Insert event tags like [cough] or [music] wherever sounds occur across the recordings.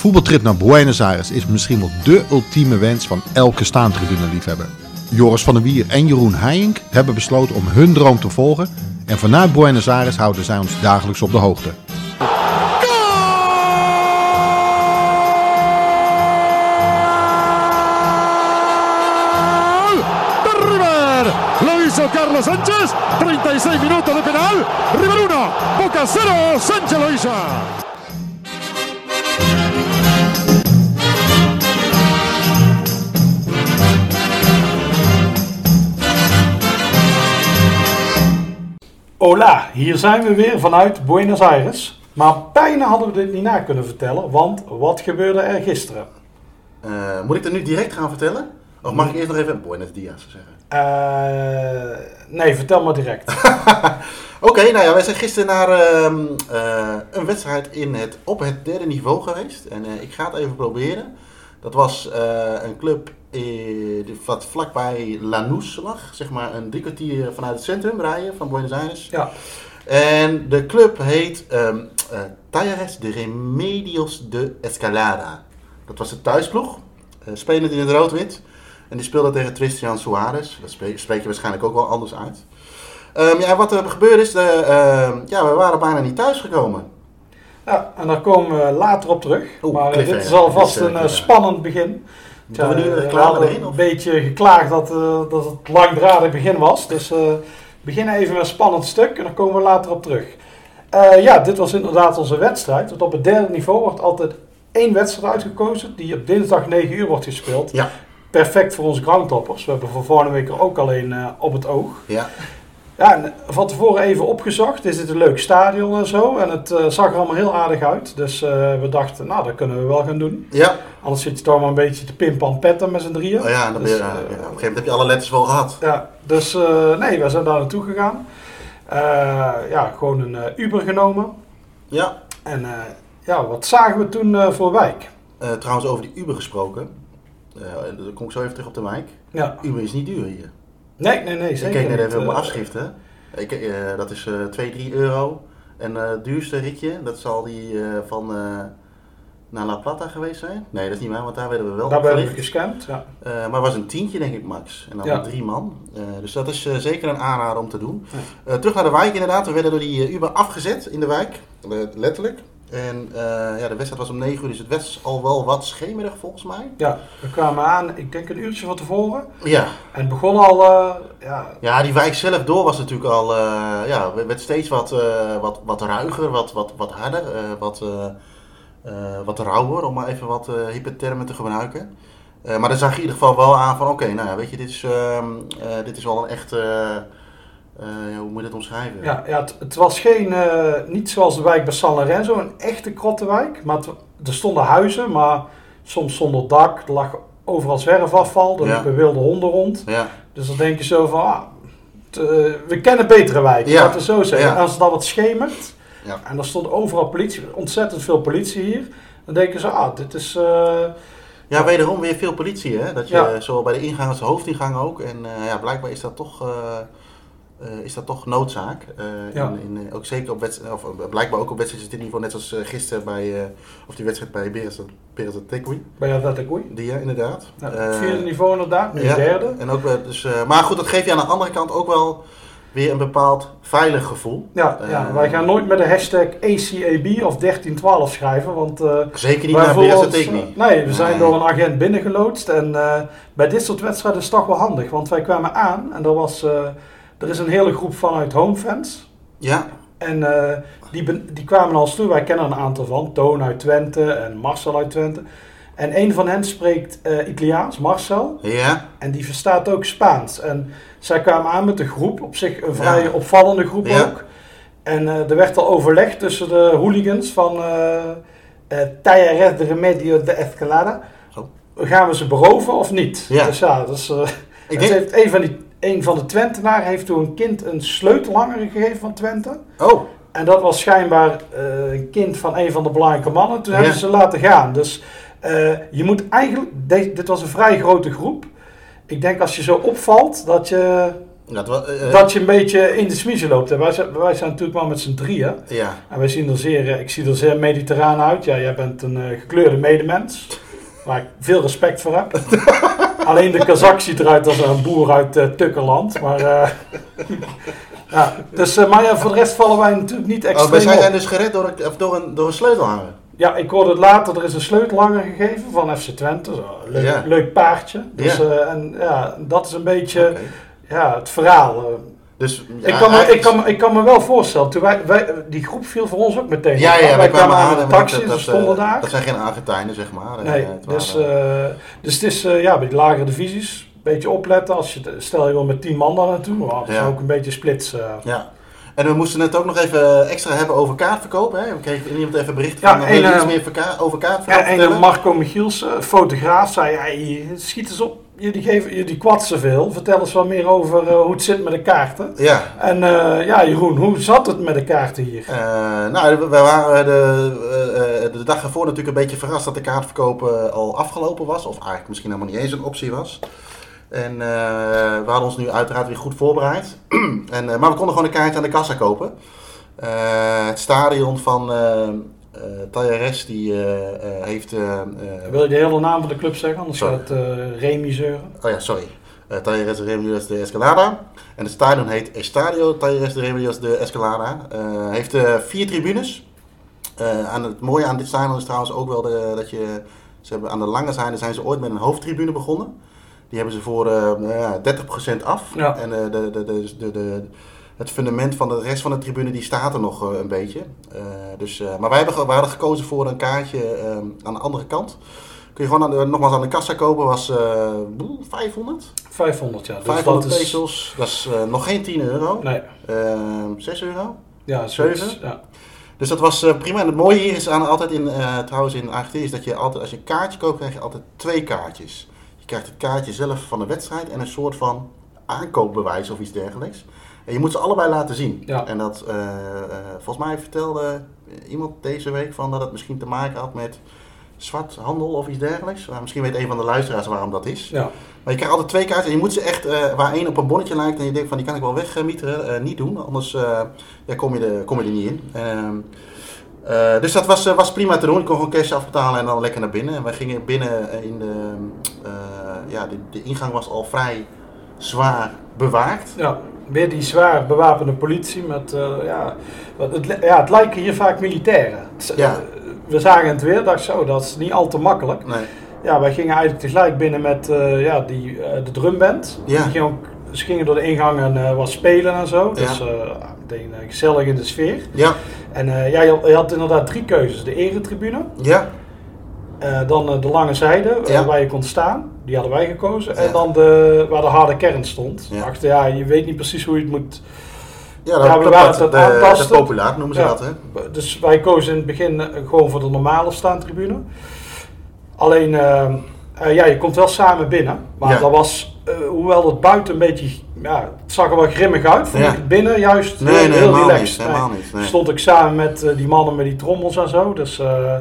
voetbaltrip naar Buenos Aires is misschien wel dé ultieme wens van elke staantribune-liefhebber. Joris van der Wier en Jeroen Heijink hebben besloten om hun droom te volgen en vanuit Buenos Aires houden zij ons dagelijks op de hoogte. de Carlos Sánchez. 36 minutos de penal. River 1, Boca 0. Sánchez lo. Hola, hier zijn we weer vanuit Buenos Aires. Maar bijna hadden we dit niet na kunnen vertellen, want wat gebeurde er gisteren? Eh, moet ik dat nu direct gaan vertellen? Of mag ik eerst nog even Buenos Dias zeggen? Eh, nee, vertel maar direct. [laughs] Oké, nou ja, wij zijn gisteren naar ehm, eh, een wedstrijd in het, op het derde niveau geweest. En ik ga het even proberen. Dat was eh, een club eh, wat vlakbij Lanús lag. Zeg maar een drie kwartier vanuit het centrum rijden van Buenos Aires. Ja, En de club heet eh, Talleres de Remedios de Escalada. Dat was de thuisploeg, eh, spelend in het rood-wit. En die speelde tegen Tristan Suarez. Dat spreek, je waarschijnlijk ook wel anders uit. Ehm, ja, wat er gebeurd is, de, ehm, ja, we waren bijna niet thuisgekomen. Ja en daar komen we later op terug. Maar eh, dit is alvast is, een eh, eh, spannend begin. Moeten we nu reclame hadden erin, of? een beetje geklaagd dat, dat het langdradig begin was. Dus eh beginnen even met een spannend stuk en dan komen we later op terug. Ja, dit was inderdaad onze wedstrijd. Want op het derde niveau wordt altijd één wedstrijd uitgekozen die op dinsdag 9 uur wordt gespeeld. Ja, Perfect voor onze groundtoppers. We hebben voor volgende week er ook alleen eh, op het oog. ja. Ja, van tevoren even opgezocht. Is het een leuk stadion en zo. En het eh, zag er allemaal heel aardig uit. Dus eh, we dachten, nou, dat kunnen we wel gaan doen. Ja, Anders zit je toch maar een beetje te pimpan petten met z'n drieën. oh ja, ben je, Dus, ja, eh, op een gegeven moment heb je alle letters wel gehad. Ja, dus nee, we zijn daar naartoe gegaan. Ja, gewoon een Uber genomen. Ja, En ja, wat zagen we toen voor wijk? Trouwens over die Uber gesproken. Dan kom ik zo even terug op de wijk. Ja, Uber is niet duur hier. Nee, nee, nee, Ik zeker keek net even op mijn Eh, afschriften. Ik, eh, dat is eh 2, 3 euro. En eh, het duurste ritje, dat zal die van naar La Plata geweest zijn. Nee, dat is niet waar, want daar werden we wel Daar werden we gescamd, ja. Maar was een tientje denk ik max. En dan Ja. drie man. Dus dat is zeker een aanrader om te doen. Terug naar de wijk inderdaad. We werden door die Uber afgezet in de wijk. Letterlijk. En eh, ja, de wedstrijd was om 9 uur, dus het was al wel wat schemerig volgens mij. Ja, we kwamen aan, ik denk een uurtje van tevoren. Ja, En het begon al, eh, ja, Ja, die wijk zelf door was natuurlijk al, eh, ja, werd steeds wat, wat, wat ruiger, wat, wat, wat harder, wat, wat rauwer, om maar even wat eh hippe termen te gebruiken. Maar dan zag je in ieder geval wel aan van, oké, nou ja, weet je, dit is, ehm, eh, dit is wel een echt, eh, hoe moet je dat omschrijven? ja, ja het, het was geen, eh, niet zoals de wijk bij San Lorenzo, een echte krottenwijk. Maar het- er stonden huizen, maar soms zonder dak. Er lag overal zwerfafval, er Ja. liepen wilde honden rond. Ja, Dus dan denk je zo van, ah, eh, we kennen betere wijken, Ja. laten we zo zeggen. En als het dan wat schemert, Ja. en er stond overal politie, ontzettend veel politie hier. Dan denk je zo, ah, dit is... ja wederom weer veel politie, hè? Dat je, Ja. zowel bij de ingang als de hoofdingang ook. En ja, blijkbaar is dat toch... eh, is dat toch noodzaak. Eh, Ja. in, in, eh, ook zeker op wedstrijden, of blijkbaar ook op wedstrijden dit niveau, net als gisteren bij, of die wedstrijd bij Beres Tekwi. bij Atletico. Die ja, inderdaad. Ja, Eh, vierde niveau inderdaad, nu ja, derde. En ook, dus, maar goed, dat geeft je aan de andere kant ook wel weer een bepaald veilig gevoel. Ja, ja, wij gaan nooit met de hashtag ACAB of 1312 schrijven, want Zeker niet naar Beres Tekwi. Nee, we zijn Nee. door een agent binnengeloodst en bij dit soort wedstrijden is het toch wel handig, want wij kwamen aan en er, was, er is een hele groep vanuit homefans. Ja, En eh, die, die kwamen al toe, wij kennen een aantal van, Toon uit Twente en Marcel uit Twente. En een van hen spreekt eh, Italiaans, Marcel. ja, En die verstaat ook Spaans. En zij kwamen aan met de groep, op zich een vrij Ja. opvallende groep Ja. ook. En eh, er werd al overlegd tussen de hooligans van uh, Tallares de Remedio de Escalada. Oh. Gaan we ze beroven of niet? Ja. Dus ja, dus, ik het denk... heeft een, van die, een van de Twentenaren heeft toen een kind een sleutelhanger gegeven van Twente. Oh, En dat was schijnbaar eh, een kind van een van de belangrijke mannen. Toen Ja. hebben ze ze laten gaan. Dus eh, je moet eigenlijk... de- dit was een vrij grote groep. Ik denk als je zo opvalt dat je Dat, eh, dat je een beetje in de smiezen loopt. En wij, zijn, wij zijn natuurlijk maar met z'n drieën. Ja, En wij zien er zeer, ik zie er zeer mediterraan uit. Ja, jij bent een gekleurde medemens. Waar ik veel respect voor heb. [laughs] Alleen de Kazak ziet eruit als een boer uit Tukkerland. Maar, eh, [laughs] ja, dus, eh, maar ja, voor de rest vallen wij natuurlijk niet oh, extreem wij zijn op. dus gered door een, of door een, door een sleutelhanger. Ja, ik hoorde het later, er is een sleutelhanger gegeven van FC Twente. Zo, leuk, Ja. leuk paardje. Dus, Ja. eh, en ja, dat is een beetje ja, het verhaal. Eh. Dus, ik, kan me, ik, kan, ik kan me wel voorstellen, toen wij, wij, die groep viel voor ons ook meteen. Ja, ja, wij wij kwamen aan de taxi, dat, ze dat, stonden eh, daar. Dat zijn geen Argentijnen, zeg maar. Eh, Nee, het dus, waren- eh, dus het is eh, ja, bij de lagere divisies een beetje opletten. Als je, stel je wil met tien man daar naartoe, maar dat is Ja. ook een beetje splitsen. Ja. En we moesten het ook nog even extra hebben over kaartverkoop. Hè? We kregen iemand even bericht Ja, van, eh, iets meer over kaartverkoop Ja, en eh, Marco Michiels, eh, fotograaf, zei: hey, schiet eens op, jullie, geven, jullie kwatsen veel. Vertel eens wat meer over eh, hoe het zit met de kaarten. Ja, En eh, ja, Jeroen, hoe zat het met de kaarten hier? Eh, nou, we waren de, de dag ervoor natuurlijk een beetje verrast dat de kaartverkoop al afgelopen was. Of eigenlijk misschien helemaal niet eens een optie was. En we hadden ons nu uiteraard weer goed voorbereid. [clears throat] en, maar we konden gewoon een kaartje aan de kassa kopen. Het stadion van eh, Talleres die eh, eh, heeft... Wil je de hele naam van de club zeggen? Anders Sorry. gaat uh, Remy zeuren. Oh ja, sorry. Uh, Talleres de Remedios de Escalada. En het stadion heet Estadio Talleres de Remedios de Escalada. Uh, heeft uh, vier tribunes. Uh, aan het mooie aan dit stadion is trouwens ook wel de, dat je... Ze hebben aan de lange zijde zijn ze ooit met een hoofdtribune begonnen. Die hebben ze voor uh, 30% af. Ja. En uh, de, de, de, de, de, het fundament van de rest van de tribune die staat er nog uh, een beetje. Uh, dus, uh, maar wij hebben, we hadden gekozen voor een kaartje aan de andere kant. Kun je gewoon aan de, nogmaals aan de kassa kopen, was uh, 500. 500, ja. Dus 500 dat is... pesos, dat is uh, nog geen 10 euro. Nee. Uh, 6 euro? Ja, 7. Ja. Dus dat was prima. En het mooie hier is aan, altijd in, trouwens in Argentinië, is dat je altijd, als je een kaartje koopt, krijg je altijd twee kaartjes. Je krijgt het kaartje zelf van de wedstrijd en een soort van aankoopbewijs of iets dergelijks. En je moet ze allebei laten zien. Ja. En dat, uh, volgens mij vertelde iemand deze week van dat het misschien te maken had met zwarthandel of iets dergelijks. Nou, misschien weet een van de luisteraars waarom dat is. Ja. Maar je krijgt altijd twee kaarten en je moet ze echt, uh, waar één op een bonnetje lijkt en je denkt van die kan ik wel wegmieteren, niet doen. Anders ja, kom, je er, kom je er niet in. Uh, dus dat was, was prima te doen. Ik kon gewoon cash afbetalen en dan lekker naar binnen. En wij gingen binnen in de, ja, de, de ingang was al vrij zwaar bewaakt. Ja, weer die zwaar bewapende politie met, uh, ja, het, ja, het lijken hier vaak militairen. Ja. We zagen het weer, dacht zo, dat is niet al te makkelijk. Nee. Ja, wij gingen eigenlijk tegelijk binnen met uh, ja, die, uh, de drumband. Ja. Die ging ook, ze gingen door de ingang en was spelen en zo. Dus Ja. meteen gezellig in de sfeer. Ja. En ja, je, je, had inderdaad drie keuzes. De eretribune, Ja. Dan de lange zijde Ja. waar je kon staan. Die hadden wij gekozen. Ja. En dan de, waar de harde kern stond. Ja. Achter, ja, je weet niet precies hoe je het moet... Ja, dat, Ja, we dat, waren dat, aantasten. populaar noemen ze dat, hè? Dus wij kozen in het begin eh, gewoon voor de normale staantribune. Alleen, eh, eh, ja, je komt wel samen binnen. Maar dat was, eh, hoewel het buiten een beetje, ja, het zag er wel grimmig uit. Vond Ja. ik het binnen juist Nee, heel, nee, heel helemaal relaxed. niet. Helemaal niet. Nee. Stond ik samen met eh, die mannen met die trommels en zo. Dus eh,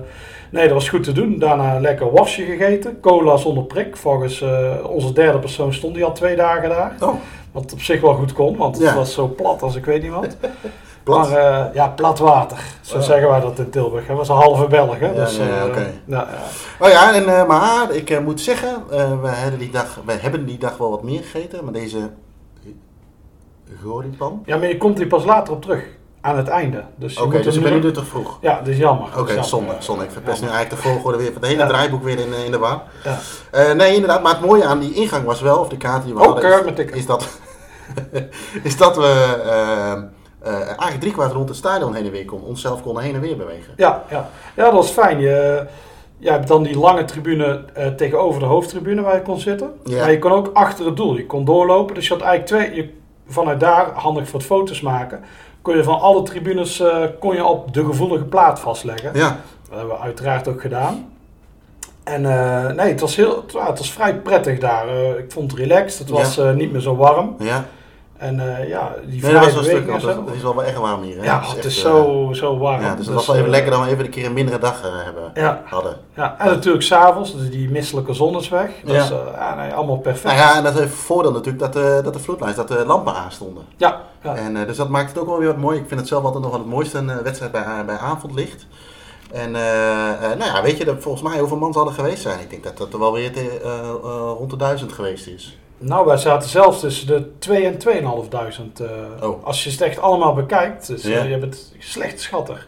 nee, dat was goed te doen. Daarna lekker worstje gegeten. Cola zonder prik. Volgens eh, onze derde persoon stond hij al twee dagen daar. Oh, Wat op zich wel goed kon, want het Ja. was zo plat als ik weet niet wat. [laughs] plat. Maar eh, ja, plat water. Zo Oh. zeggen wij dat in Tilburg. Hij was een halve Belg. Hè? Ja, dus, ja, eh, oké. ja, ja. Oh ja, en, maar ik moet zeggen, we, hebben die dag, we hebben die dag wel wat meer gegeten, maar deze goripan. ja, maar je komt hier pas later op terug. Aan het einde. Dus Oké, moet dus ik ben nu- te vroeg. Ja, is jammer. Oké, is jammer. zonde, zonde. Ik verpest nu eigenlijk de volgorde weer van het hele Ja. draaiboek weer in, eh, in de war. Ja. Eh, nee, inderdaad, maar het mooie aan die ingang was wel, of de kaart die we Ook, hadden, is, is dat, [laughs] is dat we eh, eigenlijk drie kwart rond het stadion heen en weer konden, onszelf konden heen en weer bewegen. Ja, ja. ja, dat was fijn. Je, je hebt dan die lange tribune tegenover de hoofdtribune waar je kon zitten. Ja. Maar je kon ook achter het doel. Je kon doorlopen. Dus je had eigenlijk twee. Je, vanuit daar, handig voor het foto's maken, kon je van alle tribunes eh, kon je op de gevoelige plaat vastleggen. Ja, Dat hebben we uiteraard ook gedaan. En eh, nee, het was, heel, het, wa- het was vrij prettig daar. Eh, ik vond het relaxed. Het was niet meer zo warm. ja, En eh, ja, die Nee, dat was wel een stuk. zo. Is wel echt warm hier. Hè? Ja, is het echt, is eh, zo, zo warm. Ja, dus het was wel even eh, lekker dat we even een keer een mindere dag hebben, Ja, hadden. ja, en natuurlijk s'avonds, dus die misselijke zon is weg. Dus Ja. ja. ja, nee, allemaal perfect. Nou ja, en dat heeft voordeel natuurlijk dat, dat de vloedlijst, dat de lampen aanstonden. ja, ja. En, dus dat maakt het ook wel weer wat mooi. Ik vind het zelf altijd nog wel het mooiste een wedstrijd bij, bij avondlicht. En nou ja, weet je, dat, volgens mij hoeveel man er geweest zijn? Ik denk dat dat er wel weer te, rond de duizend geweest is. Nou, wij zaten zelfs tussen de 2 en 2.500. eh Oh. Als je het echt allemaal bekijkt. Dus eh, Ja. je bent slecht schatter.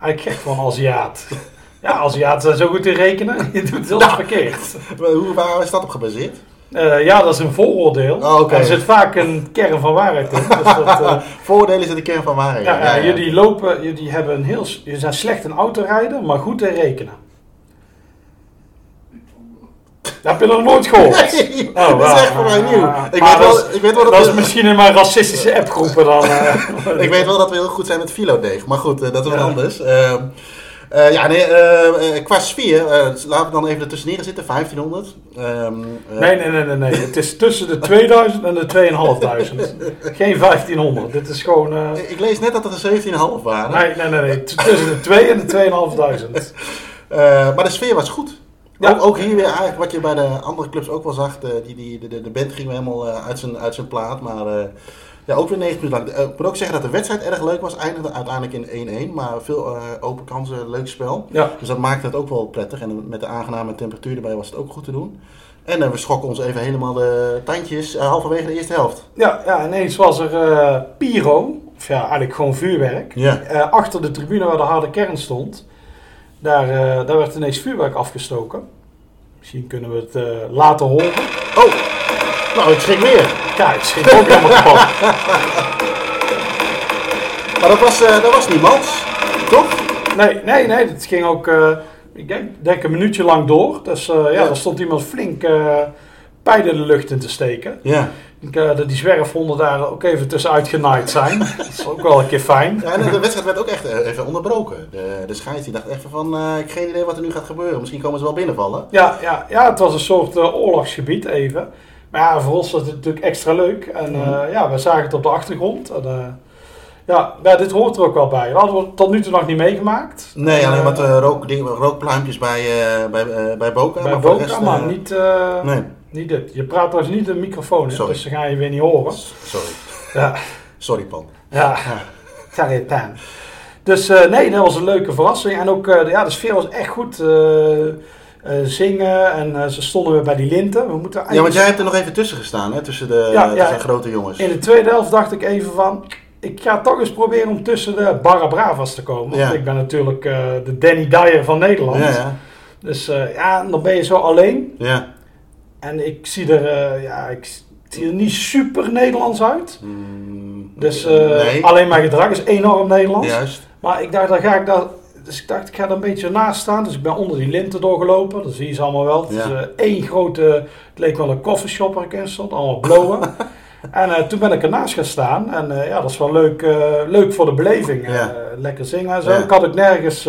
Eigenlijk gek van Aziat. [laughs] ja, Aziaten zijn zo goed in rekenen. [laughs] Je doet het heel verkeerd. [laughs] Hoe, waar is dat op gebaseerd? Eh, ja, dat is een vooroordeel. Oh. Er zit vaak een kern van waarheid in. Dus dat, Voordelen is de kern van waarheid. ja, ja, jullie lopen, jullie hebben een heel, jullie zijn slecht in autorijden, maar goed in rekenen. Dat [laughs] heb je nog nooit gehoord. Nee, Oh, dat is echt voor mij nieuw. Ah, Ik maar weet, dat wel, ik, weet wel dat Dat we, is misschien in mijn racistische appgroepen dan. eh. [laughs] ik weet wel dat we heel goed zijn met filodeeg. Maar goed, eh, dat is wat Ja. anders. Ehm, eh, ja, nee, eh, eh, qua sfeer, eh, laten we dan even ertussenin zitten, 1500. Ehm, eh, Nee, nee, nee, nee, nee. Het is tussen de 2000 en de 2500. Geen 1500. Dit is gewoon. eh, Ik lees net dat er 17,5 waren. nee, nee, nee, nee. Tussen de 2 en de 2500. [laughs] Eh, maar de sfeer was goed. Ja. Ook, ook hier weer eigenlijk wat je bij de andere clubs ook wel zag. De, die, die, de, de, band ging weer helemaal eh, uit, zijn, uit zijn plaat. Maar eh, ja, ook weer 90 minuten lang. Eh, ik moet ook zeggen dat de wedstrijd erg leuk was. Eindigde uiteindelijk in 1-1. Maar veel open kansen, leuk spel. Ja. Dus dat maakte het ook wel prettig. En met de aangename temperatuur erbij was het ook goed te doen. En eh, we schrokken ons even helemaal de tandjes halverwege de eerste helft. Ja, ja, ineens was er pyro. Of ja, eigenlijk gewoon vuurwerk. Ja. Achter de tribune waar de harde kern stond. Daar, eh, daar werd ineens vuurwerk afgestoken. Misschien kunnen we het eh, laten horen. Oh, nou ik schrik weer. Kijk, schiet ook helemaal kapot. [laughs] Maar dat was, eh, dat was niet mals. Toch? Nee, nee, nee. Het ging ook, ik denk, denk een minuutje lang door. Dus ja, Ja. daar stond iemand flink eh pijlen de lucht in te steken. Ja. Ik denk eh, dat die zwerfhonden daar ook even tussenuit genaaid zijn. [laughs] dat is ook wel een keer fijn. Ja, en de wedstrijd werd ook echt eh, even onderbroken. De, de scheids die dacht even van, eh, ik heb geen idee wat er nu gaat gebeuren. Misschien komen ze wel binnenvallen. Ja, ja, ja het was een soort oorlogsgebied even. Maar ja, voor ons was het natuurlijk extra leuk. En Mhm. ja, we zagen het op de achtergrond. En, ja, ja, dit hoort er ook wel bij. Dat hadden we tot nu toe nog niet meegemaakt. Nee, alleen wat rook, ding, rookpluimpjes bij, bij, bij Boca. Bij maar Boca, rest, maar niet, Nee. Niet dit. Je praat trouwens niet de microfoon in, Sorry. dus dan ga je weer niet horen. Sorry. Ja, Sorry, Pan. ja. Sorry, Pan. Dus uh, nee, dat was een leuke verrassing. En ook de, ja, de sfeer was echt goed. Uh, zingen en ze stonden weer bij die linten. We moeten Ja, want jij hebt er nog even tussen gestaan, hè? Tussen de, Ja, tussen ja. de grote jongens. In de tweede helft dacht ik even van... Ik ga toch eens proberen om tussen de Barra Bravas te komen. Ja. Want ik ben natuurlijk de Danny Dyer van Nederland. Ja, ja. Dus ja, dan ben je zo alleen. Ja. En ik zie er, uh, ja, ik zie er niet super Nederlands uit. Mm, Dus uh, nee. alleen mijn gedrag is enorm Nederlands. Juist. Maar ik dacht, dan ga ik daar... Dus ik dacht, ik ga er een beetje naast staan. Dus ik ben onder die linten doorgelopen. Dat zie je ze allemaal wel. Het Ja. is uh, één grote... Het leek wel een coffeeshop waar ik in stond. Allemaal blowen. [laughs] en toen ben ik ernaast gaan staan. En ja, dat is wel leuk, leuk voor de beleving. Ja. lekker zingen en zo. Ja. Ik had ook nergens...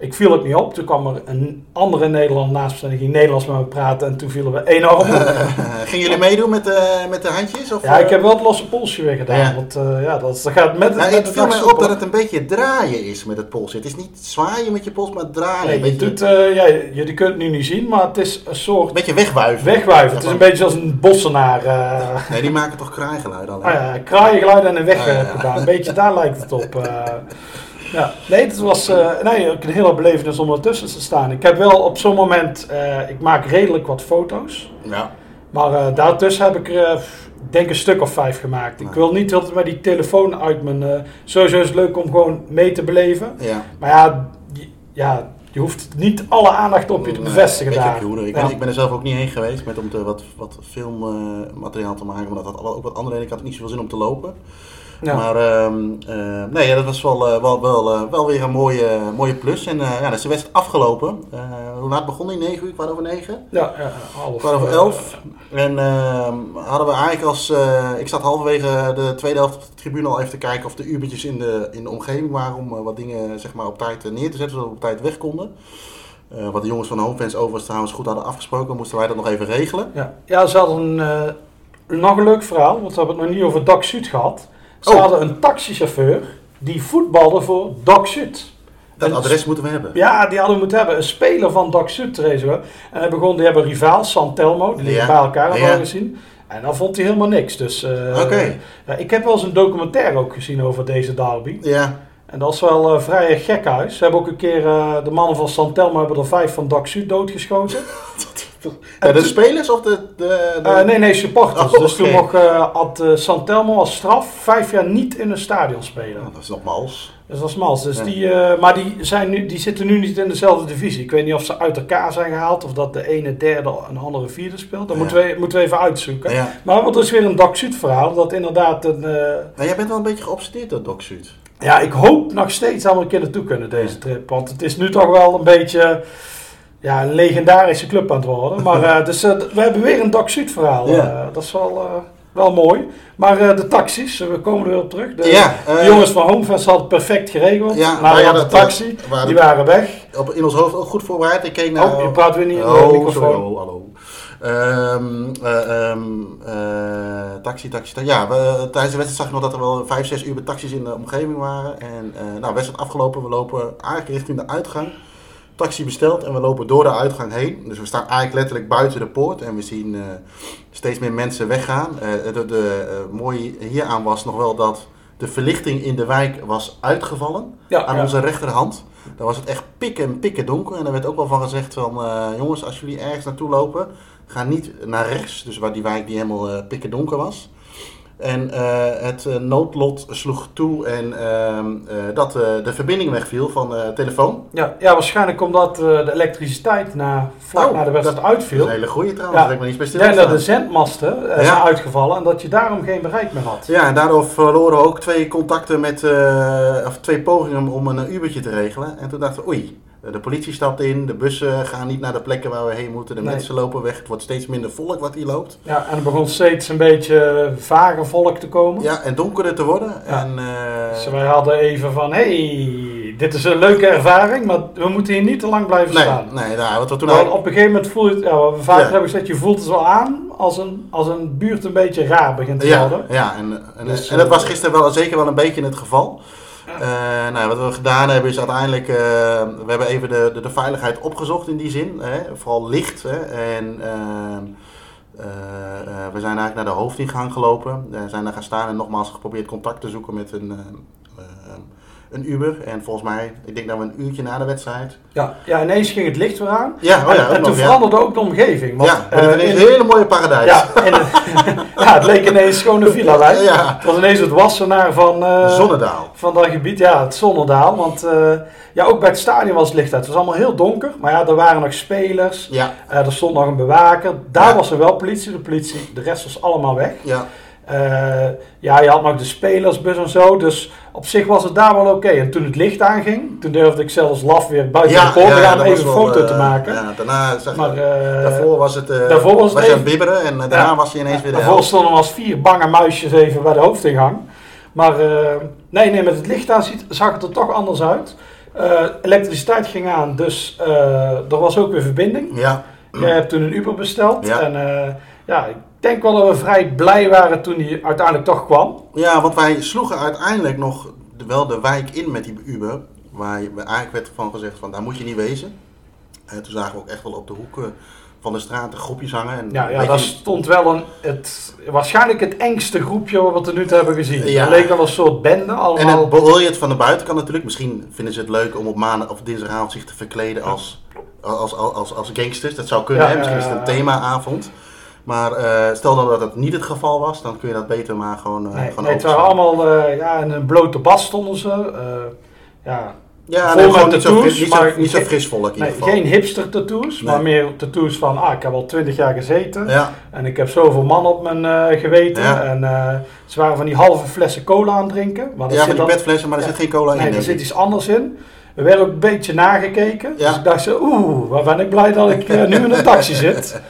ik viel het niet op. Toen kwam er een andere Nederland naast me en die ging Nederlands met me praten. En toen vielen we enorm op. [laughs] Gingen jullie meedoen met, de met de handjes? Of, ja, ik heb wel het losse polsje weer gedaan. Ja. Want uh, ja, dat, dat gaat met, Nou, met het viel mij op dat het een beetje draaien is met het polsje. Het is niet zwaaien met je pols, maar draaien. Nee, beetje, doet, uh, ja, jullie kunnen het nu niet zien, maar het is een soort beetje wegwuiven. wegwuiven. Het is een beetje zoals een bossenaar. Uh, Nee, die maken toch kraaigeluiden alleen. ah, ja, kraaiengeluid en een weg Ja, ja, ja. gedaan. Een beetje daar lijkt het op. [laughs] Ja. Nee, het was uh, nee, ook een hele belevenis om ertussen te staan. Ik heb wel op zo'n moment, uh, ik maak redelijk wat foto's. Ja. Maar uh, daartussen heb ik er, denk een stuk of vijf gemaakt. Ik wil niet altijd met die telefoon uit mijn... Sowieso is het leuk om gewoon mee te beleven. ja. Maar ja, je, ja, je hoeft niet alle aandacht op je te bevestigen daar. Ik, ben, ik ben er zelf ook niet heen geweest met om te, wat, wat filmmateriaal te maken. Maar dat had ook wat andere reden. Ik had niet zoveel zin om te lopen. Ja. Maar ehm, eh, nee, ja, dat was wel, eh, wel, wel, eh, wel weer een mooie, mooie plus. En ja, dan is de wedstrijd afgelopen. Hoe laat begon die? 9 uur, kwart over 9? Ja, ja, half. Kwart over eh, 11. En ehm, hadden we eigenlijk als... ik zat halverwege de tweede helft op de tribune al even te kijken of de ubertjes in de, in de omgeving waren om wat dingen zeg maar, op tijd neer te zetten, zodat we op tijd weg konden. Wat de jongens van de Homefans overigens trouwens goed hadden afgesproken, moesten wij dat nog even regelen. Ja, ja ze hadden een, eh, nog een leuk verhaal, want we hebben het nog niet over Doc Sud gehad. Ze Oh. hadden een taxichauffeur die voetbalde voor Doc Sud. Dat adres moeten we hebben. Ja, die hadden we moeten hebben. Een speler van Doc Sud, Trezo. En hij begon, die hebben rivaal, San Telmo. Die liggen Ja. bij elkaar, hebben Ja. gezien. En dan vond hij helemaal niks. Dus, eh, Oké. ja, ik heb wel eens een documentaire ook gezien over deze derby. Ja, En dat is wel eh, vrij gek huis. Ze hebben ook een keer, eh, de mannen van San Telmo hebben er vijf van Doc Sud doodgeschoten. [laughs] Ja, de spelers of de... de, de- Eh, nee, nee, supporters. Oh, Dus toen mocht, eh, had eh, San Telmo als straf vijf jaar niet in een stadion spelen. Oh, dat is nog mals. Dus dat is mals. Dus Ja. die, maar die, zijn nu, die zitten nu niet in dezelfde divisie. Ik weet niet of ze uit elkaar zijn gehaald of dat de ene derde en de andere vierde speelt. Dat Ja. moeten, we, moeten we even uitzoeken. Maar wat is weer een Doc verhaal. Dat inderdaad een... Nou, jij bent wel een beetje geobsedeerd door Doc ja, ik hoop nog steeds dat we een keer naartoe kunnen deze trip. Want het is nu toch wel een beetje ja, een legendarische club aan het worden. Maar eh, dus, eh, we hebben weer een Sud verhaal. Ja. Eh, dat is wel, wel mooi. Maar de taxis, we komen er weer op terug. De, Ja, de jongens van Homefest hadden het perfect geregeld. Ja, Ja, nou ja, de dat, taxi, waren die waren weg. op, in ons hoofd ook goed voorbereid. Ik keek naar... Oh, je praat weer niet in de Oh, microfoon. sorry, oh, hallo. Eh, taxi, taxi, taxi. Ja, we, tijdens de wedstrijd zag ik nog dat er wel vijf, zes uur taxis in de omgeving waren. En uh, nou, wedstrijd afgelopen, we lopen eigenlijk richting de uitgang. Taxi besteld en we lopen door de uitgang heen. Dus we staan eigenlijk letterlijk buiten de poort en we zien uh, steeds meer mensen weggaan. Uh, de, de uh, mooie hieraan was nog wel dat de verlichting in de wijk was uitgevallen Ja, aan ja. onze rechterhand. Daar was het echt pikken pikken donker. En er werd ook wel van gezegd van... Uh, jongens, als jullie ergens naartoe lopen... ga niet naar rechts. Dus waar die wijk die helemaal uh, pikken donker was. En uh, het uh, noodlot sloeg toe en uh, dat de verbinding wegviel van de telefoon. Ja, ja, waarschijnlijk omdat de elektriciteit na, vlak Oh, na de wedstrijd Dat uitviel. is een hele goede trouwens, Ja. dat ik me niet bij denk dat de zendmasten Ja. zijn uitgevallen en dat je daarom geen bereik meer had. Ja, en daardoor verloren we ook twee contacten met, of twee pogingen om een Ubertje te regelen. En toen dachten we, oei, de politie stapt in, de bussen gaan niet naar de plekken waar we heen moeten, de Nee. mensen lopen weg, het wordt steeds minder volk wat hier loopt. Ja, en er begon steeds een beetje vage volk te komen. Ja, en donkerder te worden. Ja. En, uh, Dus wij hadden even van, hey, dit is een leuke ervaring, maar we moeten hier niet te lang blijven nee, staan. nee, nou, wat we toen Nou, eigenlijk- op een gegeven moment voel je het, ja, wat we vaker Ja. hebben gezegd, je voelt het wel aan als een, als een buurt een beetje raar begint te Ja, worden. ja en, en, Dus, en dat eh, was gisteren wel zeker wel een beetje het geval. Eh, nou, wat we gedaan hebben is uiteindelijk, eh, we hebben even de, de, de veiligheid opgezocht in die zin. Hè, vooral licht. Hè, en ehm, eh, we zijn eigenlijk naar de hoofdingang gelopen. We zijn daar gaan staan en nogmaals geprobeerd contact te zoeken met een, eh, eh, een Uber. En volgens mij, ik denk dat we een uurtje na de wedstrijd... Ja, ja, ineens ging het licht weer aan. Ja, oh ja, en, en toen nog, ja. veranderde ook de omgeving. Want, ja, eh, het een hele mooie paradijs. Ja, en, [laughs] ja, het leek ineens gewoon een villa wijk. Ja. Het was ineens het wassenaar van, eh, Zonnedaal. van dat gebied. Ja, het Zonnedaal. Want eh, ja, ook bij het stadion was het licht uit. Het was allemaal heel donker. Maar ja, er waren nog spelers. Ja, er stond nog een bewaker. Daar was er wel politie. De politie, de rest was allemaal weg. ja. Eh, ja, je had nog de spelersbus en zo. Dus op zich was het daar wel oké. En toen het licht aanging, toen durfde ik zelfs laf weer buiten de poort te gaan om dat even een foto te eh, maken. Ja, daarna zag Maar eh, Daarvoor was het, eh daarvoor was even- bibberen en daarna Ja. was je ineens weer de Daarvoor stonden als vier bange muisjes even bij de hoofdingang. Maar nee, nee, met het licht aan ziet, zag het er toch anders uit. Elektriciteit ging aan, dus er was ook weer verbinding. Ja, Jij hebt toen een Uber besteld. Ja. En ja, ik denk wel dat we vrij blij waren toen die uiteindelijk toch kwam. ja, want wij sloegen uiteindelijk nog wel de wijk in met die Uber. Waar je- eigenlijk werd van gezegd van daar moet je niet wezen. En toen zagen we ook echt wel op de hoeken van de straat de groepjes hangen. En Ja, ja daar je- stond wel een, het, waarschijnlijk het engste groepje wat we tot nu toe hebben gezien. Ja. Het leek wel een soort bende En allemaal. het beoordeel je het van de buitenkant natuurlijk. Misschien vinden ze het leuk om op maandag of dinsdagavond zich te verkleden als, als, als, als, als gangsters. Dat zou kunnen, Ja, hè? misschien is het een themaavond. Maar eh, stel dan dat het niet het geval was, dan kun je dat beter maar gewoon, eh nee, het waren allemaal eh, ja, in een blote bas stonden ze. ja, Ja, nee, gewoon niet zo, tattoos, fris, niet, zo, maar niet zo fris volk in ieder geval. geen hipster tattoos, maar meer tattoos van, ah, ik heb al twintig jaar gezeten Ja, en ik heb zoveel man op mijn geweten. Ja. En ze waren van die halve flessen cola aan het drinken. Maar ja van die petflessen, maar er zit geen cola in. Nee, er zit iets anders in. We werden ook een beetje nagekeken. Ja. Dus ik dacht zo, oeh, waar ben ik blij dat ik eh, nu in een taxi [laughs] zit.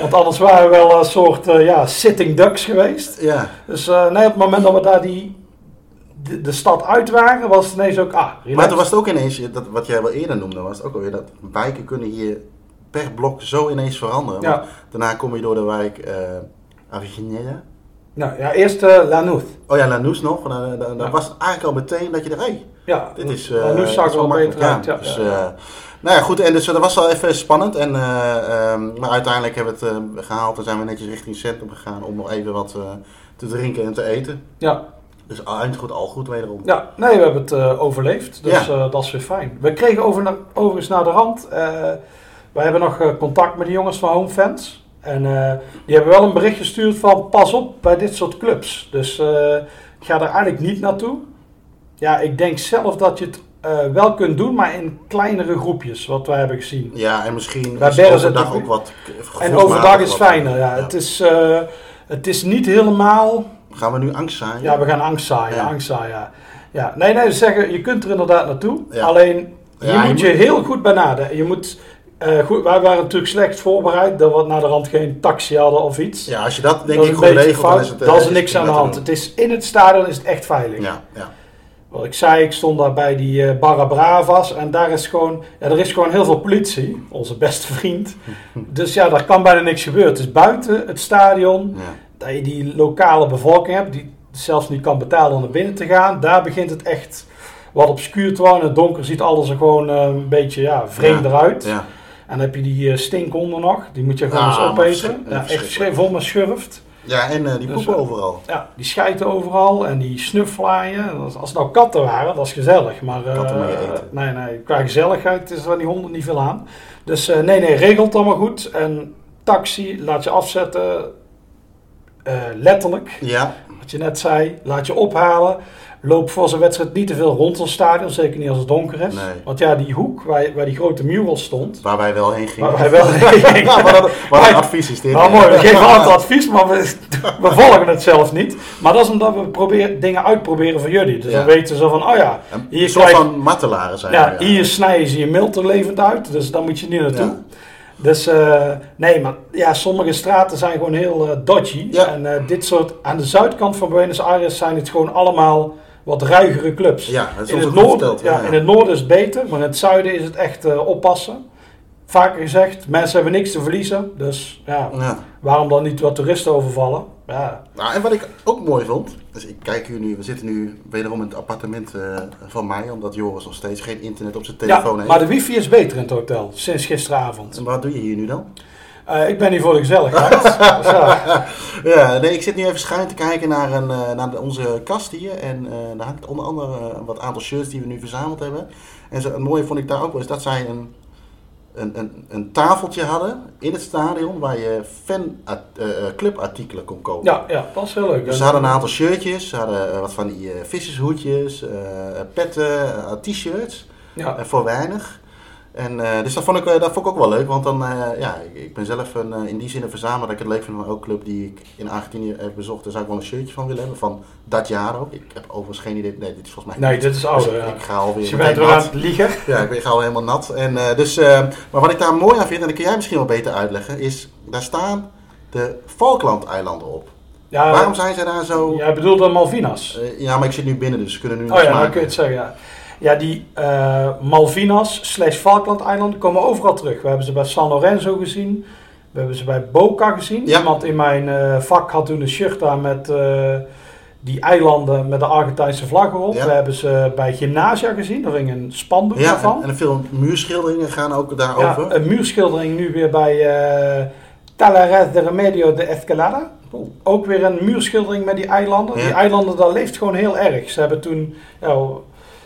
Want anders waren we wel een soort eh, ja, sitting ducks geweest. Ja, Dus eh, nee, op het moment dat we daar die, de, de stad uit waren, was het ineens ook, ah, relax. maar toen was het ook ineens, dat, wat jij wel eerder noemde, was het ook alweer dat wijken kunnen hier per blok zo ineens veranderen. Ja. Daarna kom je door de wijk Aviceneda. Nou ja, eerst Lanús. Oh ja, Lanús nog. Nou, dan, dan Ja. was het eigenlijk al meteen dat je er, hey, Ja, dit is... eh, Lanús zag is er wel beter uit. Ja, dus, eh, nou ja, goed. En dus dat was wel even spannend. En, eh, ehm, maar uiteindelijk hebben we het eh, gehaald en zijn we netjes richting het centrum gegaan om nog even wat eh, te drinken en te eten. ja. Dus eind goed, al goed wederom. Ja, nee, we hebben het eh, overleefd. Dus Ja. eh, dat is weer fijn. We kregen over na- overigens naar de rand. eh wij hebben nog eh, contact met de jongens van Home Fans. En eh, die hebben wel een bericht gestuurd van pas op bij dit soort clubs. Dus eh, ik ga er eigenlijk niet naartoe. Ja, ik denk zelf dat je het eh, wel kunt doen, maar in kleinere groepjes, wat wij hebben gezien. Ja, en misschien Bij is overdag zit- ook wat En overdag is fijner. Ja. Het, is, eh, het is niet helemaal Gaan we nu angst zaaien? Ja, we gaan angst zaaien, Ja. angst zaaien. Ja. ja, nee, nee, ze zeggen, je kunt er inderdaad naartoe. Alleen, je Ja, je moet je moet- heel goed benaden. Je moet, eh, goed, wij waren natuurlijk slecht voorbereid dat we naar de rand geen taxi hadden of iets. Ja, als je dat denk dat ik goed regelt, dan is het... dat is niks het aan de hand. Het is, in het stadion is het echt veilig. Ja, ja. Wat ik zei, ik stond daar bij die eh Barra Bravas en daar is gewoon, ja, er is gewoon heel veel politie, onze beste vriend. [laughs] Dus ja, daar kan bijna niks gebeuren. Het is buiten het stadion, Ja. dat je die lokale bevolking hebt, die zelfs niet kan betalen om naar binnen te gaan. Daar begint het echt wat obscuur te worden. In het donker ziet alles er gewoon eh, een beetje ja, vreemd Ja, eruit. Ja. En dan heb je die eh, stinkhonden nog, die moet je gewoon Ah, eens opeten. Ja, echt vol met schurft. Ja, en eh, die Dus, poepen eh, overal. Ja, die schijten overal en die snufflaaien. Als- Als het nou katten waren, dat is gezellig. Maar eh, Katten moet je eten. nee, nee, qua gezelligheid is er aan die honden niet veel aan. Dus nee, nee, regelt allemaal goed. En taxi, laat je afzetten. Letterlijk, Ja, wat je net zei, laat je ophalen. Loop voor zo'n wedstrijd niet te veel rond ons stadion, zeker niet als het donker is. Nee. Want ja, die hoek waar, waar die grote mural stond, waar wij wel heen gingen. waar wij wel [laughs] ja, maar dat, wat een advies is dit. Nou mooi, we geven altijd advies, maar we, we volgen het zelf niet. Maar dat is omdat we proberen, dingen uitproberen voor jullie. Dus Ja. dan weten ze van, oh ja, Een Hier soort krijg- van mattelaren zijn ja, hier snijden ze je milter levend uit. Dus daar moet je niet naartoe. Ja. Dus eh, nee, maar ja, sommige straten zijn gewoon heel eh, dodgy. Ja. En eh, dit soort, aan de zuidkant van Buenos Aires zijn het gewoon allemaal wat ruigere clubs. Ja, dat is in, het noorden, verteld, ja, ja. in het noorden is het beter, maar in het zuiden is het echt eh, oppassen. Vaker gezegd, mensen hebben niks te verliezen. Dus ja, Ja. waarom dan niet wat toeristen overvallen? Ja, Nou, en wat ik ook mooi vond, dus ik kijk hier nu, we zitten nu wederom in het appartement eh, van mij, omdat Joris nog steeds geen internet op zijn telefoon ja heeft. maar de wifi is beter in het hotel, sinds gisteravond. En wat doe je hier nu dan? Eh, ik ben hier voor de gezelligheid. [laughs] ja. Nee, ik zit nu even schuin te kijken naar, een, eh, naar onze kast hier. En eh daar hangt onder andere wat aantal shirts die we nu verzameld hebben. En zo, het mooie vond ik daar ook wel, is dat zij een, een, een, een tafeltje hadden in het stadion waar je fan eh, clubartikelen kon kopen. Ja, ja, dat is heel leuk. Dus ze hadden een aantal shirtjes, ze hadden wat van die vissershoedjes, petten, t-shirts. Ja. Voor weinig. En, eh, dus dat vond, ik, eh, dat vond ik ook wel leuk, want dan, eh, ja, ik, ben zelf een, in die zin een verzamelaar dat ik het leuk vind van elke club die ik in Argentinië heb bezocht. Daar zou ik wel een shirtje van willen hebben, van dat jaar ook. Ik heb overigens geen idee, nee, dit is volgens mij Nee, dit is ouder, Dus ja. Ik ga alweer Dus je bent weer aan het liegen. Ja, ik ben, ik ga al helemaal nat. En, dus, maar wat ik daar mooi aan vind, en dat kun jij misschien wel beter uitleggen, is daar staan de Falklandeilanden op. Ja, Waarom zijn ze daar zo... Jij bedoelt de Malvinas. Ja, maar ik zit nu binnen, dus ze kunnen nu Oh ja, dan kun je het zeggen, ja. Ja, die eh, Malvinas slash Falklandeilanden komen overal terug. We hebben ze bij San Lorenzo gezien. We hebben ze bij Boca gezien. Ja. Iemand in mijn eh, vak had toen een shirt aan met eh, die eilanden met de Argentijnse vlag erop. Ja. We hebben ze bij Gymnasia gezien. Daar hing een spandoek Ja, daarvan. en, en veel muurschilderingen gaan ook daarover. Ja, een muurschildering nu weer bij eh Talares de Remedio de Escalada. Ook weer een muurschildering met die eilanden. Die eilanden, daar leeft gewoon heel erg. Ze hebben toen ja,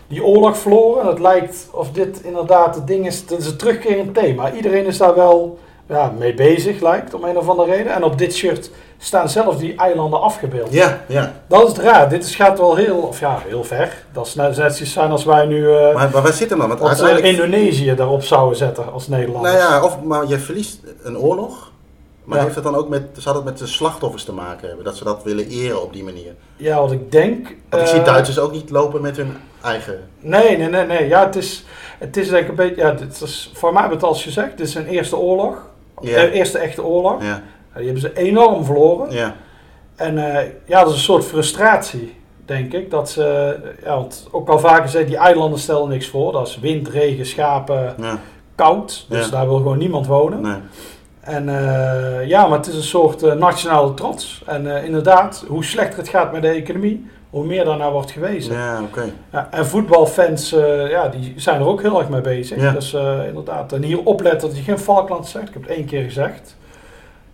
die oorlog verloren. En het lijkt of dit inderdaad het ding is. Het is een terugkerend thema. Iedereen is daar wel ja, mee bezig, lijkt om een of andere reden. En op dit shirt staan zelfs die eilanden afgebeeld. Ja, ja. Dat is raar. Dit is, gaat wel heel, of ja, heel ver. Dat is net, zijn als wij nu eh Maar, maar waar zit hem dan? Want uiteindelijk... Indonesië daarop zouden zetten als Nederlanders. Nou ja, of, maar je verliest een oorlog. Maar Ja. heeft het dan ook met, zou dat met de slachtoffers te maken hebben? Dat ze dat willen eren op die manier? Ja, wat ik denk. Want ik zie eh, Duitsers ook niet lopen met hun eigen... Nee, nee, nee, nee. Ja, het is, het is denk ik een beetje. Ja, dit is, voor mij hebben het al gezegd. Dit is een eerste oorlog. De eerste echte oorlog. Ja, Die hebben ze enorm verloren. ja, En eh, ja, dat is een soort frustratie, denk ik. Dat ze, ja, want ook al vaker zei, die eilanden stellen niks voor. Dat is wind, regen, schapen, koud. Dus daar wil gewoon niemand wonen. Nee. En eh, ja, maar het is een soort eh, nationale trots. En eh, inderdaad, hoe slechter het gaat met de economie, hoe meer daarnaar wordt gewezen. Ja, oké. Ja, en voetbalfans, ja, die zijn er ook heel erg mee bezig. Ja. Dus inderdaad, en hier opletten dat je geen Falkland zegt. Ik heb het één keer gezegd.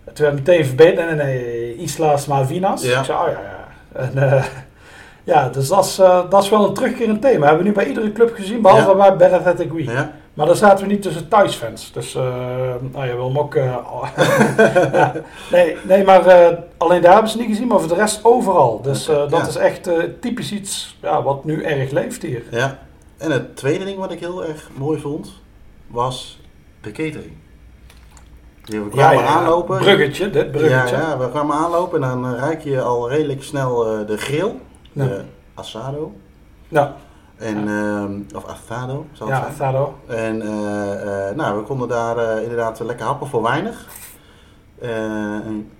Het werd meteen verbeterd. Nee, nee, nee, Islas Malvinas. Ja. Ik zei, oh ja, ja. En, [laughs] ja, dus dat is, dat is wel een terugkerend thema. Hebben we nu bij iedere club gezien, behalve Ja. bij Better Athletic Ja. Maar daar zaten we niet tussen thuisfans. Dus, eh nou, je wil hem ook... eh, [laughs] ja. nee, nee, maar eh, alleen daar hebben ze niet gezien, maar voor de rest overal. Dus dat Ja. is echt typisch iets ja, wat nu erg leeft hier. ja. En het tweede ding wat ik heel erg mooi vond, was de catering. We kwamen aanlopen. Bruggetje, dit bruggetje. Ja, ja, we kwamen aanlopen en dan ruik je al redelijk snel de grill. Ja. De asado. Ja, En, ehm, of asado, zal het ja, zijn. Thado. En eh, eh, nou, we konden daar eh, inderdaad lekker happen voor weinig. Een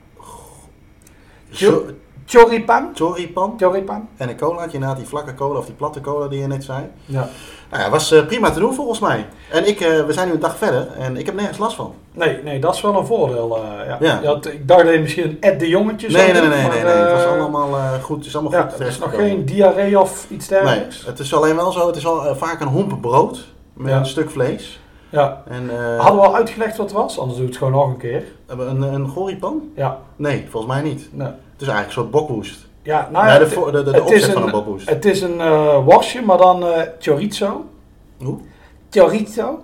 Choripan. choripan Choripan. en een colaatje, inderdaad die vlakke cola of die platte cola die je net zei. Ja. Nou ja, was eh, prima te doen volgens mij. En ik, eh, we zijn nu een dag verder en ik heb nergens last van. Nee, nee, dat is wel een voordeel. eh, ja. Ja. Had- ik dacht dat je misschien een Ed de Jongetje Nee, nee, nee, nee, maar, nee, nee. Het was allemaal goed. Het is allemaal Ja, goed. er is nog geen diarree of iets Nee, dergelijks. het is alleen wel zo. Het is al vaak een homp brood met Ja. een stuk vlees. Ja. En, Hadden we al uitgelegd wat het was? Anders doe ik het gewoon nog een keer. Hebben we een, een goripan? Ja. Nee, volgens mij niet. Nee. Het is eigenlijk een soort bokwoest. Ja, nou ja, nee, de, de, de, opzet van een- een bokwoest. Het is een eh worstje, maar dan eh chorizo. Hoe? Chorizo.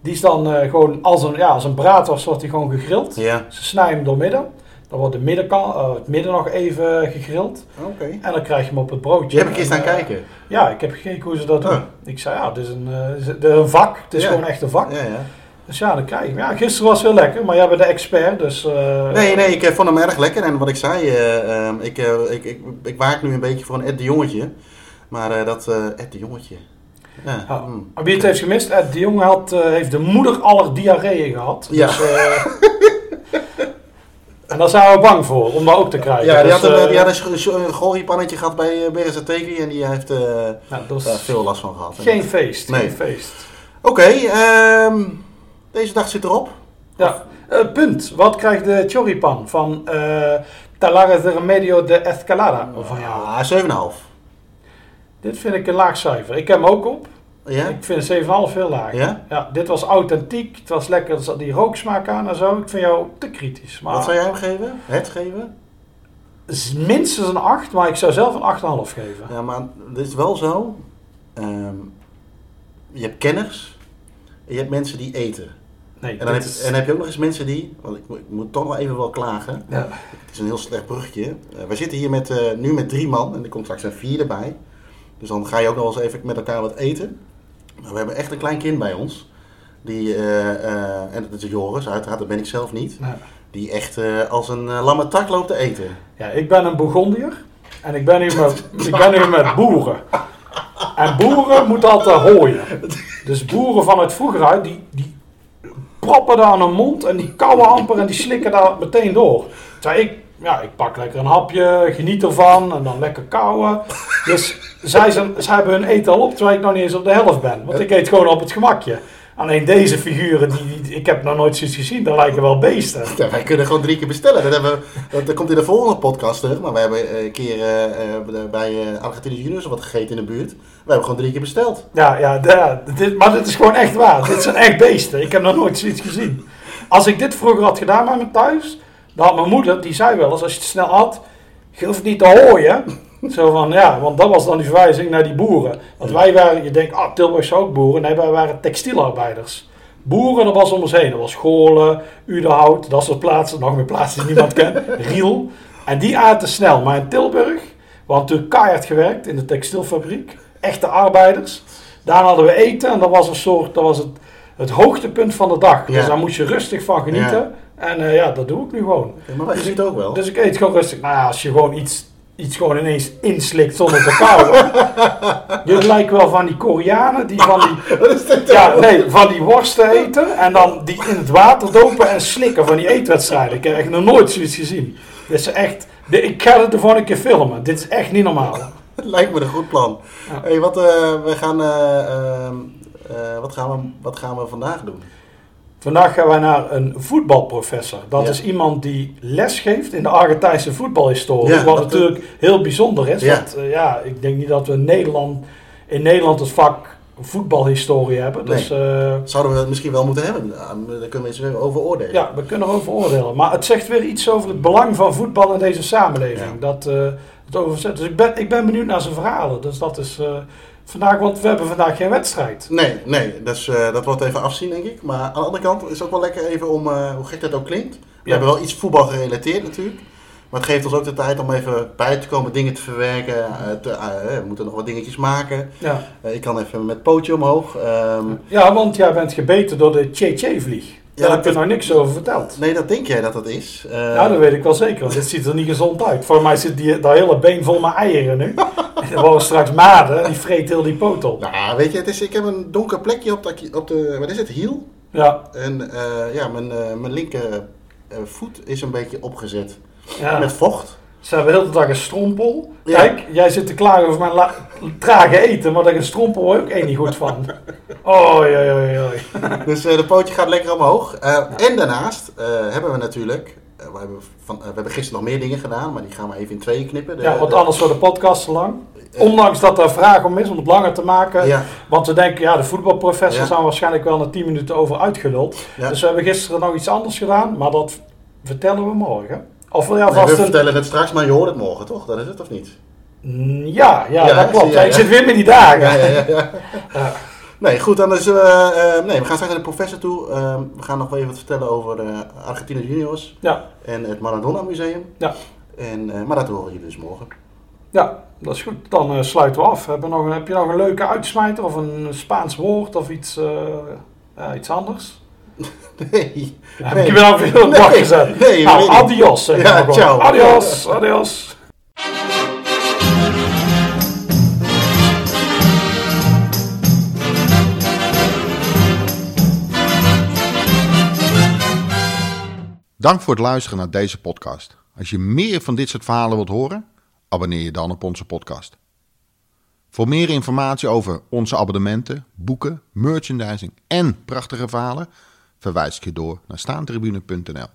Die is dan eh, gewoon als een, ja, als een braadworst wordt die gewoon gegrild. Ja. Ze snijden hem door midden. Dan wordt de middenkant, eh, het midden nog even gegrild. Oké. En dan krijg je hem op het broodje. Je hebt een keer staan eh, kijken. Ja, ik heb gekeken hoe ze dat doen. Oh. Ik zei, ja, dit is een, eh, dit is een vak. Het is Ja. gewoon echt een vak. Ja, ja. Dus ja, dan krijg je hem. Ja, gisteren was het heel lekker, maar jij bent de expert, dus... eh, Nee, nee, ik eh, vond hem erg lekker. En wat ik zei, eh, ehm, ik, ik, ik, ik waak nu een beetje voor een Ed de Jongetje. Maar dat Ed de Jongetje. Ja. Ja. mm. Maar wie het heeft gemist, Ed de Jong had, heeft de moeder aller diarreeën gehad. Ja. Dus, [laughs] en daar zijn we bang voor, om dat ook te krijgen. Ja, die Dus, had een, die had een, gehad bij Beresateki en die heeft nou, daar veel last van gehad. geen feest, Nee. geen feest. Oké, ehm, deze dag zit erop. Ja, eh, punt. Wat krijgt de choripan van eh Talares de Remedio de Escalada? Of van? Ja, 7,5. Dit vind ik een laag cijfer. Ik heb hem ook op. Ja? Ik vind 7,5 heel laag. Ja? Ja, dit was authentiek. Het was lekker. Er zat die rooksmaak aan en zo. Ik vind jou te kritisch. Maar Wat zou jij hem geven? Het geven? minstens een 8, maar ik zou zelf een 8,5 geven. Ja, maar het is wel zo. ehm, je hebt kenners en je hebt mensen die eten. Nee, En dan, heb, is- en dan heb je ook nog eens mensen die, want ik, moet- ik moet toch wel even wel klagen. ja. Het is een heel slecht bruggetje. Eh, we zitten hier met, eh, nu met drie man en er komt straks een vierde bij. Dus dan ga je ook nog eens even met elkaar wat eten. Maar we hebben echt een klein kind bij ons. Die, eh, eh, en dat is Joris, uiteraard, dat ben ik zelf niet. Die echt eh, als een uh, lamme tak loopt te eten. Ja, ik ben een Bourgondier. En ik ben hier met, [laughs] ik ben hier met boeren. En boeren moeten altijd hooien. Dus boeren vanuit vroeger uit, die, die proppen daar aan hun mond en die kauwen amper en die slikken daar meteen door. Terwijl ik, ja, ik pak lekker een hapje, geniet ervan en dan lekker kauwen. Dus zij, zijn, zij hebben hun eten al op, terwijl ik nog niet eens op de helft ben. Want ik eet gewoon op het gemakje. Alleen deze figuren, die, ik heb nog nooit zoiets gezien, dat lijken wel beesten. Ja, wij kunnen gewoon drie keer bestellen. Dat, hebben, dat, komt in de volgende podcast terug. Maar we hebben eh, een keer eh, eh, bij uh, Argentinië Juniors wat gegeten in de buurt. We hebben gewoon drie keer besteld. Ja, ja, maar dit is gewoon echt waar. dit zijn echt beesten. Ik heb nog nooit zoiets gezien. Als ik dit vroeger had gedaan bij me thuis, dan had mijn moeder, die zei wel eens, als je het snel had, je hoeft niet te hooien. Zo van, ja, want dat was dan die verwijzing naar die boeren. Want wij waren, je denkt, ah, Tilburg zijn ook boeren. Nee, wij waren textielarbeiders. Boeren, dat was om ons heen. Dat was Goorlen, Udenhout, dat soort plaatsen. Nog meer plaatsen die niemand kent. Riel. En die aten snel. Maar in Tilburg, we hadden keihard gewerkt in de textielfabriek. Echte arbeiders. Daar hadden we eten en dat was een soort, dat was het, het hoogtepunt van de dag. Ja. Dus daar moest je rustig van genieten. En eh, ja, dat doe ik nu gewoon. Ja, maar wij genieten ook wel. Dus ik eet gewoon rustig. Nou ja, als je gewoon iets, iets gewoon ineens inslikt zonder te kauwen. [laughs] Jullie lijken wel van die Koreanen die van die, [laughs] dit? ja, nee, van die worsten eten en dan die in het water dopen en slikken van die eetwedstrijden. Ik heb echt nog nooit zoiets gezien. Dit is echt, de- ik ga het ervoor een keer filmen. Dit is echt niet normaal. [laughs] Lijkt me een goed plan. Ja. Hey, wat, eh, we gaan, eh, ehm, eh, wat, gaan we, wat gaan we vandaag doen? Wat gaan we vandaag gaan wij naar een voetbalprofessor. Dat Ja. is iemand die les geeft in de Argentijnse voetbalhistorie. Ja, wat natuurlijk heel bijzonder is. Ja. Want eh, ja, ik denk niet dat we in Nederland, in Nederland het vak voetbalhistorie hebben. Dus eh, Zouden we het misschien wel moeten hebben? Daar kunnen we eens over oordelen. ja, we kunnen erover oordelen. Maar het zegt weer iets over het belang van voetbal in deze samenleving. Ja. Dat eh, het overzet. Dus ik ben, ik ben benieuwd naar zijn verhalen. Dus dat is eh, vandaag, want we hebben vandaag geen wedstrijd. Nee, nee, dus, eh, dat wordt even afzien, denk ik. Maar aan de andere kant is het ook wel lekker even om, eh, hoe gek dat ook klinkt. We Ja. hebben wel iets voetbal gerelateerd natuurlijk. Maar het geeft ons ook de tijd om even bij te komen, dingen te verwerken. te- we moeten nog wat dingetjes maken. Ja. Ik kan even met pootje omhoog. Ehm, ja, want jij bent gebeten door de Tje-Tje-vlieg. Daar Ja, heb je nog niks over verteld. nee, dat denk jij dat dat is. Eh, Ja, dat weet ik wel zeker, want dit ziet er niet gezond uit. Voor mij zit die, dat hele been vol met eieren nu. [laughs] En dan worden straks maden, die vreet heel die poot op. Nou, weet je, het is, ik heb een donker plekje op de, op de wat is het, hiel. Ja, En eh, ja, mijn, eh, mijn linker voet is een beetje opgezet ja. met vocht. Ze hebben de hele dag een strompel. Kijk, jij zit te klagen over mijn la- trage eten, maar dat ik een strompel hoor ik één niet goed van. Oei, oei, oei, oei. Dus eh de pootje gaat lekker omhoog. Eh, En daarnaast eh, hebben we natuurlijk, we, hebben van, we hebben gisteren nog meer dingen gedaan, maar die gaan we even in tweeën knippen. De- Ja, want anders wordt de podcast te lang. Ondanks dat er vraag om is om het langer te maken. Ja, Want we denken, ja, de voetbalprofessor Ja. zijn waarschijnlijk wel na 10 minuten over uitgeluld. ja. Dus we hebben gisteren nog iets anders gedaan, maar dat vertellen we morgen. Of Nee, we alvast een... vertellen het straks, maar je hoort het morgen toch? Dat is het of niet? Mm, Ja, ja, Ja, dat klopt. ja, Ja, ik ja. zit weer met die dagen. Ja, ja, ja. ja. [laughs] Ja. Nee, goed, dan is, eh, eh, nee, we gaan straks naar de professor toe. Eh, we gaan nog wel even wat vertellen over de Argentina Juniors Ja, en het Maradona Museum. Ja. En, eh, maar dat horen jullie dus morgen. ja, dat is goed. Dan eh, sluiten we af. Heb je, nog een, heb je nog een leuke uitsmijter of een Spaans woord of iets, eh, ja, iets anders? Nee. Ja, heb Nee. ik je wel weer op Nee. gezet? Nee, nou, adios. Zeg Ja, maar gewoon. ciao. Adios, adios. Dank voor het luisteren naar deze podcast. Als je meer van dit soort verhalen wilt horen, abonneer je dan op onze podcast. Voor meer informatie over onze abonnementen, boeken, merchandising en prachtige verhalen, verwijs ik je door naar staantribune.nl.